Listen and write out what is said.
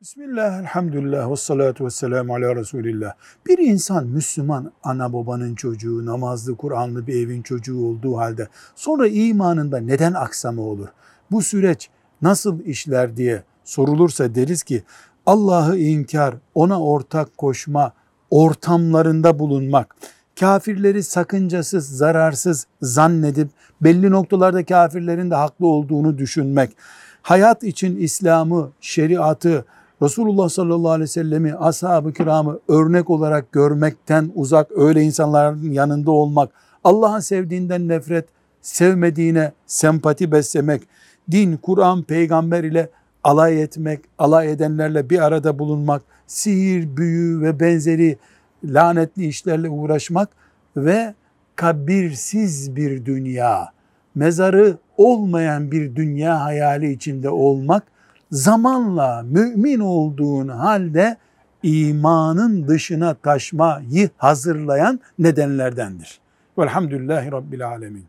Bismillah, elhamdülillah, ve salatu ve selamu ala Resulillah. Bir insan Müslüman ana babanın çocuğu, namazlı, Kur'anlı bir evin çocuğu olduğu halde sonra imanında neden aksama olur? Bu süreç nasıl işler diye sorulursa deriz ki Allah'ı inkar, ona ortak koşma, ortamlarında bulunmak, kafirleri sakıncasız, zararsız zannedip belli noktalarda kafirlerin de haklı olduğunu düşünmek, hayat için İslam'ı, şeriatı, Resulullah sallallahu aleyhi ve sellemi, ashab-ı kiramı örnek olarak görmekten uzak, öyle insanların yanında olmak, Allah'ın sevdiğinden nefret, sevmediğine sempati beslemek, din, Kur'an, peygamber ile alay etmek, alay edenlerle bir arada bulunmak, sihir, büyü ve benzeri lanetli işlerle uğraşmak ve kabirsiz bir dünya, mezarı olmayan bir dünya hayali içinde olmak, zamanla mümin olduğun halde imanın dışına taşmayı hazırlayan nedenlerdendir. Velhamdülillahi Rabbil Alemin.